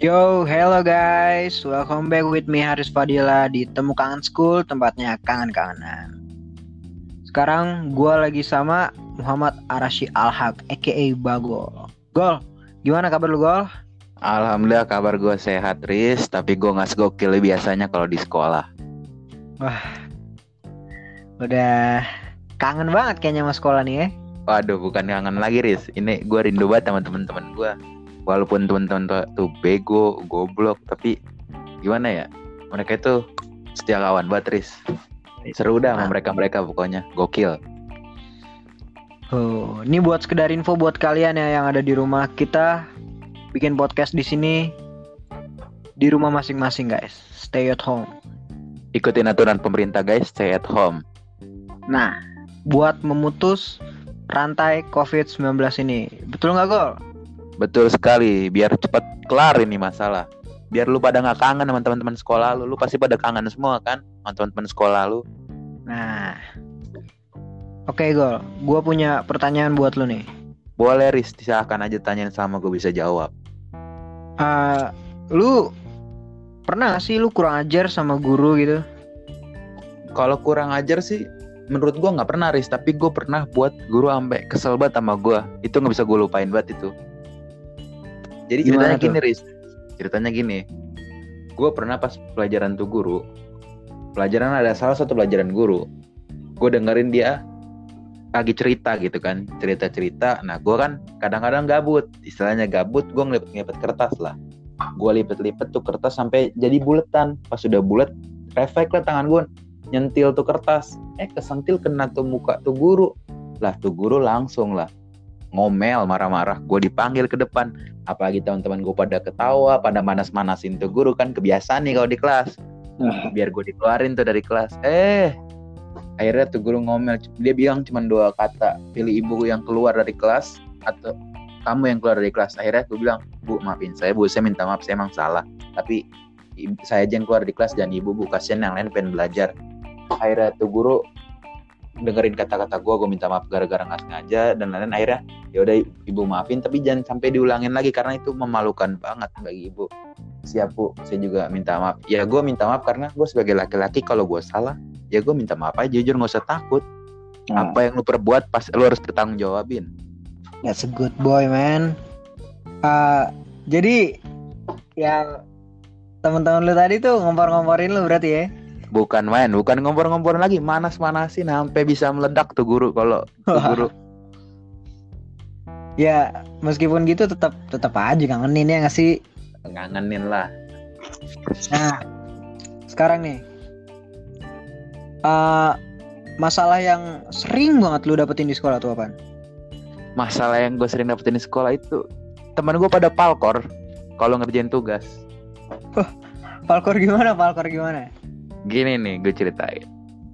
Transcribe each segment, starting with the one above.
Yo, hello guys. Welcome back with me Haris Fadila di Temu Kangen School, tempatnya kangen-kangenan. Sekarang gua lagi sama Muhammad Arashi Alhaq, aka Bagol. Gol, gimana kabar lu Gol? Alhamdulillah kabar gue sehat Riz Tapi gue gak segokil biasanya kalau di sekolah Wah, udah kangen banget kayaknya sama sekolah nih ya. Waduh bukan kangen lagi Riz Ini gue rindu banget sama teman-teman gue Walaupun teman-teman tuh, bego, goblok Tapi gimana ya? Mereka itu setia kawan banget Riz. Seru dah sama mereka-mereka pokoknya. Gokil. Oh, ini buat sekedar info buat kalian ya yang ada di rumah kita. Bikin podcast di sini. Di rumah masing-masing guys. Stay at home. Ikutin aturan pemerintah guys. Stay at home. Nah, buat memutus rantai COVID-19 ini. Betul nggak Gol? Betul sekali Biar cepat kelar ini masalah. Biar lu pada gak kangen sama teman-teman sekolah lu Lu pasti pada kangen semua kan Sama teman-teman sekolah lu. Nah. Oke Gol, gua punya pertanyaan buat lu nih. Boleh Riz. Silahkan aja tanyain sama gue bisa jawab. Eh, lu pernah gak sih lu kurang ajar sama guru gitu? kalau kurang ajar sih menurut gua nggak pernah Riz. Tapi gue pernah buat guru sampai kesel banget sama gua. Itu nggak bisa gue lupain banget itu jadi Gimana ceritanya tuh? gini Riz. Ceritanya gini. Gue pernah pas pelajaran tuh guru pelajaran ada salah satu pelajaran guru. Gue dengerin dia lagi cerita gitu kan cerita cerita nah gue kan kadang-kadang gabut. Istilahnya gabut gue ngelipet-ngelipet kertas lah. Gue lipet-lipet tuh kertas sampai jadi buletan. Pas sudah bulat refleks lah tangan gue nyentil tuh kertas. Eh kesentil kena tuh muka tuh guru. Lah tuh guru langsung lah ngomel marah-marah. Gue dipanggil ke depan. Apalagi teman-teman gue pada ketawa pada manas-manasin tuh guru kan kebiasaan nih kalau di kelas. Biar gue dikeluarin tuh dari kelas. Eh akhirnya tuh guru ngomel. Dia bilang cuma dua kata pilih ibu yang keluar dari kelas atau kamu yang keluar dari kelas. Akhirnya gue bilang bu maafin saya bu. Saya minta maaf saya emang salah. Tapi saya aja yang keluar dari kelas dan ibu bu. Kasihan yang lain pengen belajar. Akhirnya tuh guru dengerin kata-kata gue gue minta maaf gara-gara nggak sengaja dan lain-lain. Akhirnya ya udah ibu maafin tapi jangan sampai diulangin lagi karena itu memalukan banget bagi ibu. Siap bu. Saya juga minta maaf. Ya gue minta maaf karena gue sebagai laki-laki kalau gue salah ya gue minta maaf aja. Jujur nggak usah takut. Nah, apa yang lu perbuat pas lu harus bertanggung jawabin That's a good boy, man. Uh, jadi yang teman-teman lu tadi tuh ngompor-ngomporin lu berarti ya? Bukan main bukan ngompor-ngompor lagi manas-manasin sampai bisa meledak tuh guru kalau guru Ya, meskipun gitu tetap tetap aja kangenin ya nggak sih? ngangenin lah Nah, sekarang nih, uh, masalah yang sering banget lu dapetin di sekolah tuh apaan? masalah yang gue sering dapetin di sekolah itu teman gue pada palkor kalau ngerjain tugas Palkor gimana? Palkor gimana? Gini nih gue ceritain.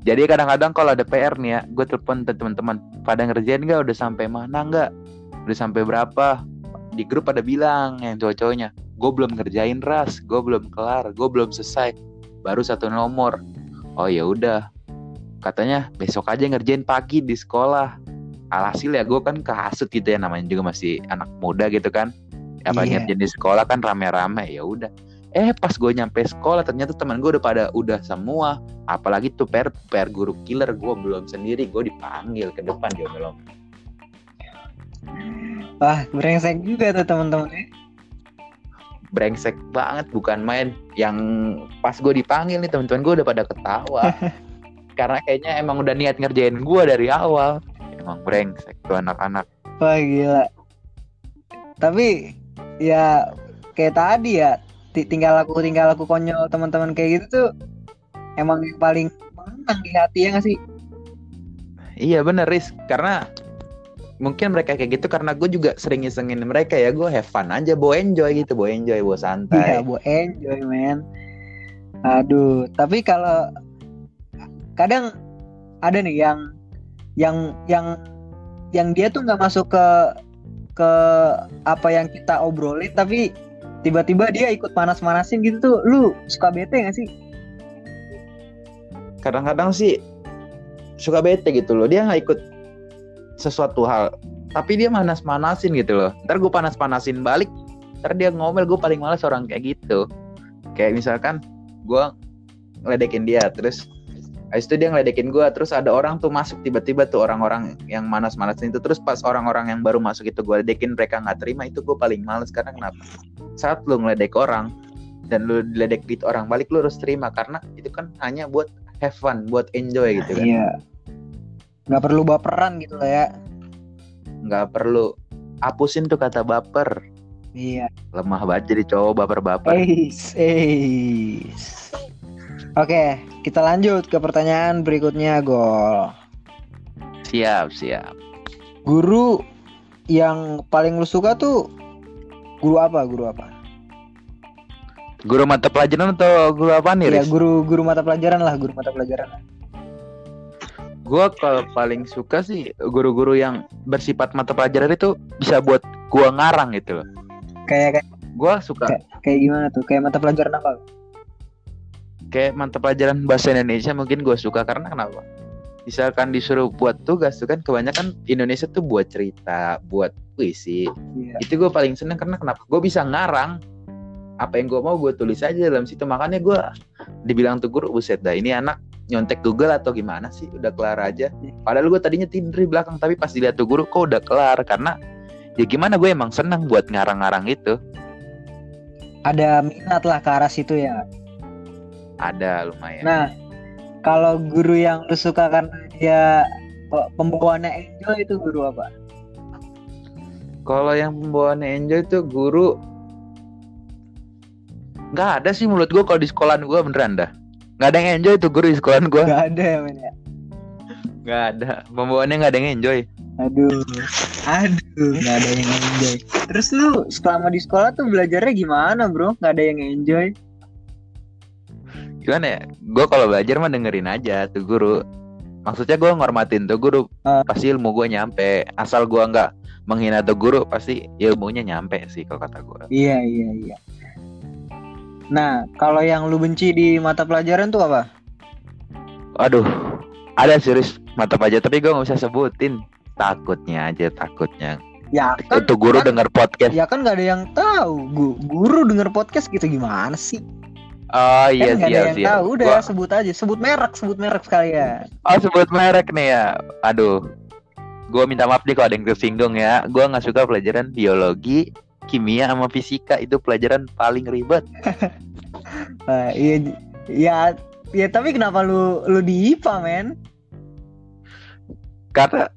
Jadi kadang-kadang kalau ada PR nih ya gue telepon teman-teman pada ngerjain nggak? Udah sampai mana nggak? Udah sampai berapa? Di grup pada bilang yang cowok-cowoknya gue belum ngerjain ras. Gue belum kelar. Gue belum selesai. Baru satu nomor. Oh ya udah. Katanya besok aja ngerjain pagi di sekolah. Alhasil ya gue kan kehasut gitu ya namanya juga masih anak muda gitu kan. Apa Iya. ngerjain di sekolah kan rame-rame ya udah eh pas gue nyampe sekolah ternyata teman gue udah pada udah semua apalagi tuh per per guru killer gue belum sendiri gue dipanggil ke depan dia belum Wah, brengsek juga tuh teman-teman. ya. brengsek banget bukan main yang pas gue dipanggil nih teman-teman gue udah pada ketawa karena kayaknya emang udah niat ngerjain gue dari awal emang brengsek tuh anak-anak Wah gila. Tapi ya kayak tadi ya, tinggal aku tinggal aku konyol teman-teman kayak gitu tuh emang yang paling menang di hati ya nggak sih? iya bener Riz karena mungkin mereka kayak gitu karena gue juga sering isengin mereka ya gue have fun aja bawa enjoy gitu bawa enjoy bawa santai Iya, bu enjoy man. Aduh, tapi kalau kadang ada nih yang yang yang yang dia tuh nggak masuk ke ke apa yang kita obrolin tapi tiba-tiba dia ikut panas-manasin gitu tuh. Lu suka bete gak sih? Kadang-kadang sih suka bete gitu loh. Dia nggak ikut sesuatu hal tapi dia manas-manasin gitu loh. Ntar gue panas-panasin balik ntar dia ngomel. Gue paling males orang kayak gitu. Kayak misalkan gue ngeledekin dia terus Habis itu dia ngeledekin gue Terus ada orang tuh masuk tiba-tiba tuh Orang-orang yang manas-manasin itu. Terus pas orang-orang yang baru masuk itu gue ledekin Mereka nggak terima. Itu gue paling males Karena kenapa? Saat lu ngeledek orang Dan lu diledek gitu orang balik Lu harus terima. Karena itu kan hanya buat have fun Buat enjoy gitu kan. Iya. Nggak perlu baperan gitu lah ya. nggak perlu. Hapusin tuh kata baper. Iya. Lemah banget jadi cowok baper-baper. Eis, eis. Oke, kita lanjut ke pertanyaan berikutnya, Gol. Siap siap Guru yang paling lu suka tuh guru apa? Guru apa? Guru mata pelajaran atau guru apa nih Ya, guru guru mata pelajaran lah, guru mata pelajaran. Gua kalau paling suka sih guru-guru yang bersifat mata pelajaran itu bisa buat gua ngarang gitu loh. Kayak kayak Gua suka kayak gimana tuh? Kayak mata pelajaran apa? Kayak mata pelajaran bahasa Indonesia mungkin gua suka karena kenapa? Misalkan disuruh buat tugas tuh kan kebanyakan Indonesia tuh buat cerita, buat puisi. Iya. Itu gue paling seneng karena kenapa? Gue bisa ngarang apa yang gue mau gue tulis aja dalam situ makanya gue dibilang tuh guru buset dah ini anak nyontek Google atau gimana sih udah kelar aja padahal gue tadinya tidur di belakang tapi pas dilihat tuh guru kok udah kelar karena ya gimana gue emang seneng buat ngarang-ngarang itu Ada minat lah ke arah situ ya. Ada lumayan Nah, kalau guru yang lu suka karena dia pe- pembawaannya enjoy itu guru apa? kalau yang pembawaannya enjoy tuh guru nggak ada sih menurut gue kalau di sekolahan gue beneran dah nggak ada yang enjoy tuh guru di sekolahan gue Gak ada ya, men ya. nggak ada pembawaannya nggak ada yang enjoy Aduh, aduh, nggak ada yang enjoy. Terus lu selama di sekolah tuh belajarnya gimana, bro? Nggak ada yang enjoy? Gimana ya gue kalau belajar mah dengerin aja tuh guru maksudnya gue ngormatin tuh guru Ah. pasti ilmu gue nyampe asal gue nggak menghina tuh guru pasti ilmunya nyampe sih kalau kata gue Iya, iya, iya. Nah, kalau yang lu benci di mata pelajaran tuh apa? aduh ada serius mata pelajaran tapi gue nggak bisa sebutin takutnya aja takutnya Ya kan, itu guru kan- denger podcast ya kan nggak ada yang tahu. Gu- Guru denger podcast gitu gimana sih? Oh iya kan ada siap yang siap tahu. Udah Gua- sebut aja, sebut merek, sebut merek sekalian. oh sebut merek nih ya. Aduh. Gue minta maaf nih kalau ada yang tersinggung ya. Gue nggak suka pelajaran biologi kimia sama fisika. Itu pelajaran paling ribet. Nah, iya, ya, ya tapi kenapa lu lu di IPA, men? karena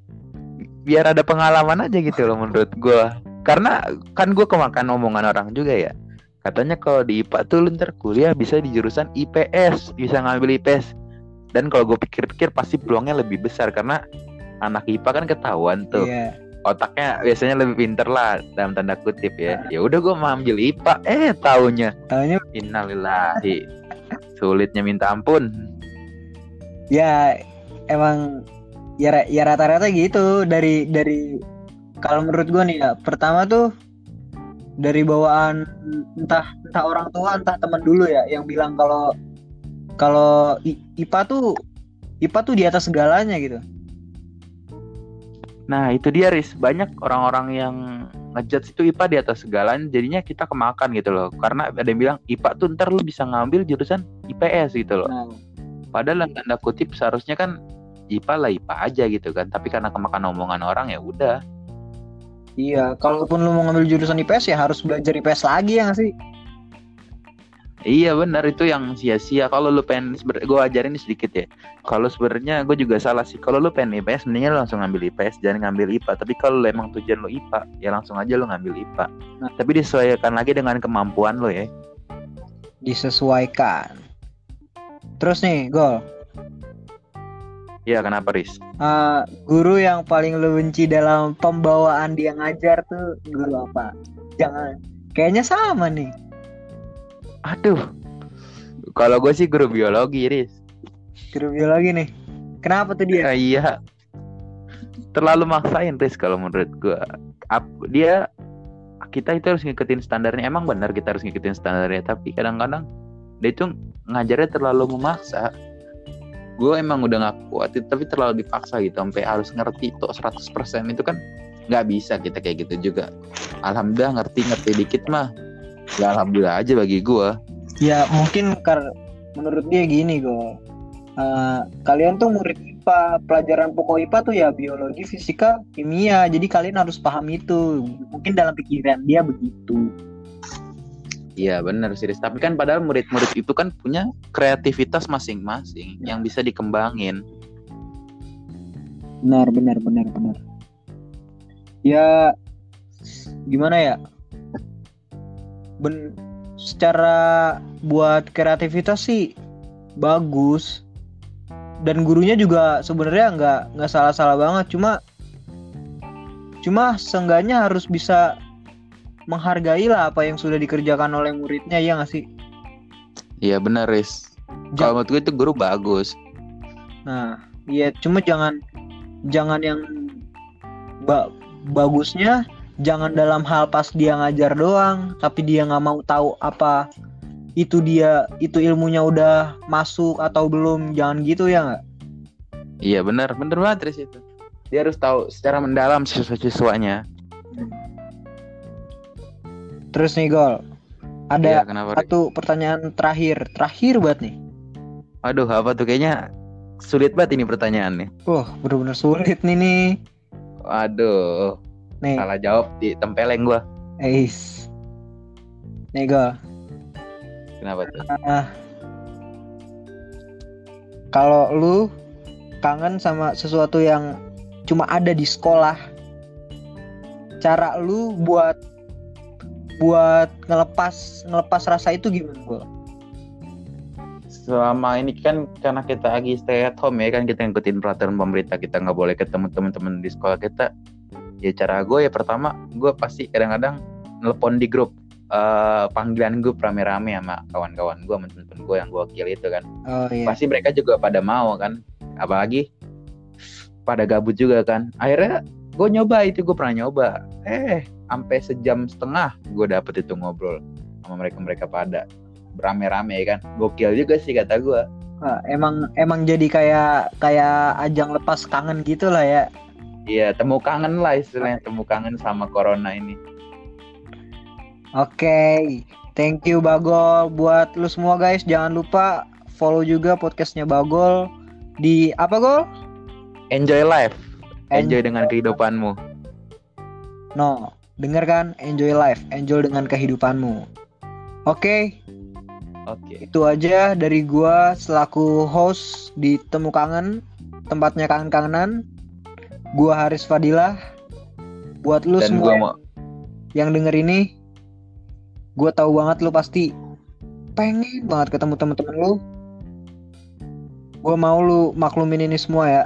biar ada pengalaman aja gitu loh menurut gua. Karena kan gua kemakan omongan orang juga ya katanya kalau di IPA tuh lu ntar kuliah bisa di jurusan IPS bisa ngambil IPS dan kalau gue pikir-pikir pasti peluangnya lebih besar karena anak IPA kan ketahuan tuh. Iya. otaknya biasanya lebih pinter lah dalam tanda kutip ya. Ya udah gua mau ambil IPA eh taunya. Taunya innalillahi. Sulitnya minta ampun. Ya emang ya ya rata-rata gitu dari dari kalau menurut gua nih ya pertama tuh dari bawaan entah entah orang tua entah teman dulu ya yang bilang kalau kalau IPA tuh IPA tuh di atas segalanya gitu. Nah itu dia Riz. Banyak orang-orang yang ngejudge itu IPA di atas segalanya Jadinya kita kemakan gitu loh. Karena ada yang bilang IPA tuh ntar lu bisa ngambil jurusan IPS gitu loh. Nah, Padahal dalam tanda kutip seharusnya kan IPA lah IPA aja gitu kan. Tapi karena kemakan omongan orang ya udah iya kalaupun lu mau ngambil jurusan IPS ya harus belajar IPS lagi ya nggak sih? Iya benar. Itu yang sia-sia. Kalau lu pengen Gue ajarin sedikit ya. Kalau sebenarnya gue juga salah sih. Kalau lu pengen IPS Mendingan lu langsung ngambil IPS Jangan ngambil IPA Tapi kalau lu emang tujuan lu IPA Ya langsung aja lu ngambil IPA Nah. Tapi disesuaikan lagi dengan kemampuan lu ya. Disesuaikan. Terus nih gol Iya kenapa Riz? Eh, guru yang paling lu benci dalam pembawaan dia ngajar tuh guru apa? Jangan. Kayaknya sama nih. Aduh. Kalau gue sih guru biologi, Riz. Guru biologi nih. Kenapa tuh dia? Ya, iya. Terlalu maksain, Riz kalau menurut gue. Dia kita itu harus ngikutin standarnya. Emang benar kita harus ngikutin standarnya, tapi kadang-kadang dia itu ngajarnya terlalu memaksa. Gue emang udah gak kuat, tapi terlalu dipaksa gitu sampai harus ngerti tuh 100% itu kan nggak bisa kita kayak gitu juga alhamdulillah ngerti ngerti dikit mah ya alhamdulillah aja bagi gua Ya mungkin kar menurut dia gini go. Eh, kalian tuh murid IPA, pelajaran pokok IPA tuh ya biologi, fisika, kimia. Jadi kalian harus paham itu. Mungkin dalam pikiran dia begitu. Iya benar sih tapi kan padahal murid-murid itu kan punya kreativitas masing-masing yang bisa dikembangin Benar, benar, benar, benar. Ya gimana ya? Ben secara buat kreativitas sih bagus. Dan gurunya juga sebenarnya nggak nggak salah-salah banget, cuma cuma seenggaknya harus bisa menghargai lah apa yang sudah dikerjakan oleh muridnya ya nggak sih? Iya benar Riz. Kalau menurut gue itu guru bagus. Nah, iya cuma jangan jangan yang ba- bagusnya jangan dalam hal pas dia ngajar doang, tapi dia nggak mau tahu apa itu dia itu ilmunya udah masuk atau belum, jangan gitu ya nggak? iya benar. Benar banget Riz itu. Dia harus tahu secara mendalam siswa-siswanya Terus nih Gol, ada kenapa Riz? satu pertanyaan terakhir, terakhir banget nih. Aduh apa tuh kayaknya sulit banget ini pertanyaannya Wah, bener-bener sulit nih nih. Waduh Nih, salah jawab di tempeleng gua Eis. Nih Gol, kenapa tuh Ah. Kalau lu kangen sama sesuatu yang cuma ada di sekolah, cara lu buat buat ngelepas ngelepas rasa itu gimana, Gol? selama ini kan karena kita lagi stay at home ya kan kita ngikutin peraturan pemerintah kita nggak boleh ketemu teman-teman di sekolah kita ya cara gue ya pertama gue pasti kadang-kadang nelpon di grup eh, panggilan grup rame-rame sama kawan-kawan gue sama temen-temen gue yang gue wakil itu kan Oh iya. pasti mereka juga pada mau kan apalagi pada gabut juga kan akhirnya gue nyoba itu gue pernah nyoba eh sampai sejam setengah gue dapet itu ngobrol sama mereka mereka pada berame-rame kan gokil juga sih kata gue Wah, emang emang jadi kayak kayak ajang lepas kangen gitu lah ya. Iya, temu kangen lah istilahnya, temu kangen sama corona ini. Oke, thank you Bagol buat lu semua guys. Jangan lupa follow juga podcastnya Bagol di apa Gol? Enjoy life, En- enjoy dengan kehidupanmu. No, denger kan? Enjoy life, enjoy dengan kehidupanmu. Oke, Oke. itu aja dari gua selaku host di Temu Kangen, tempatnya kangen-kangenan. Gua Haris Fadilah. Buat lu Dan semua gua yang, mau yang denger ini, gua tahu banget lu pasti pengen banget ketemu temen-temen lu. Gua mau lu maklumin ini semua ya.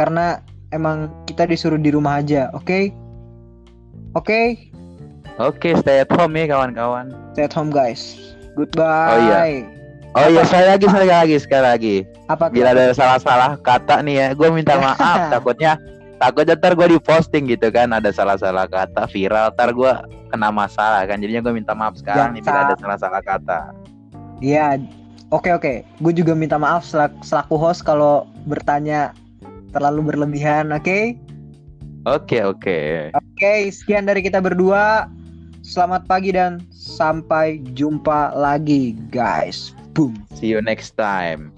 Karena emang kita disuruh di rumah aja, oke? Oke? Oke, stay at home ya kawan-kawan. Stay at home guys. Goodbye. Oh iya. Oh iya, sekali lagi, sekali lagi, sekali lagi. Apa? Bila ada salah-salah kata nih ya, gue minta maaf. takutnya, takutnya ntar gue di posting gitu kan, ada salah-salah kata viral, ntar gue kena masalah kan. Jadinya gue minta maaf sekarang nih bila ada salah-salah kata. Iya. Oke oke. Gue juga minta maaf selak- selaku host kalau bertanya terlalu berlebihan. Oke. Oke, oke. Oke. Sekian dari kita berdua. Selamat pagi dan sampai jumpa lagi guys. Boom. See you next time.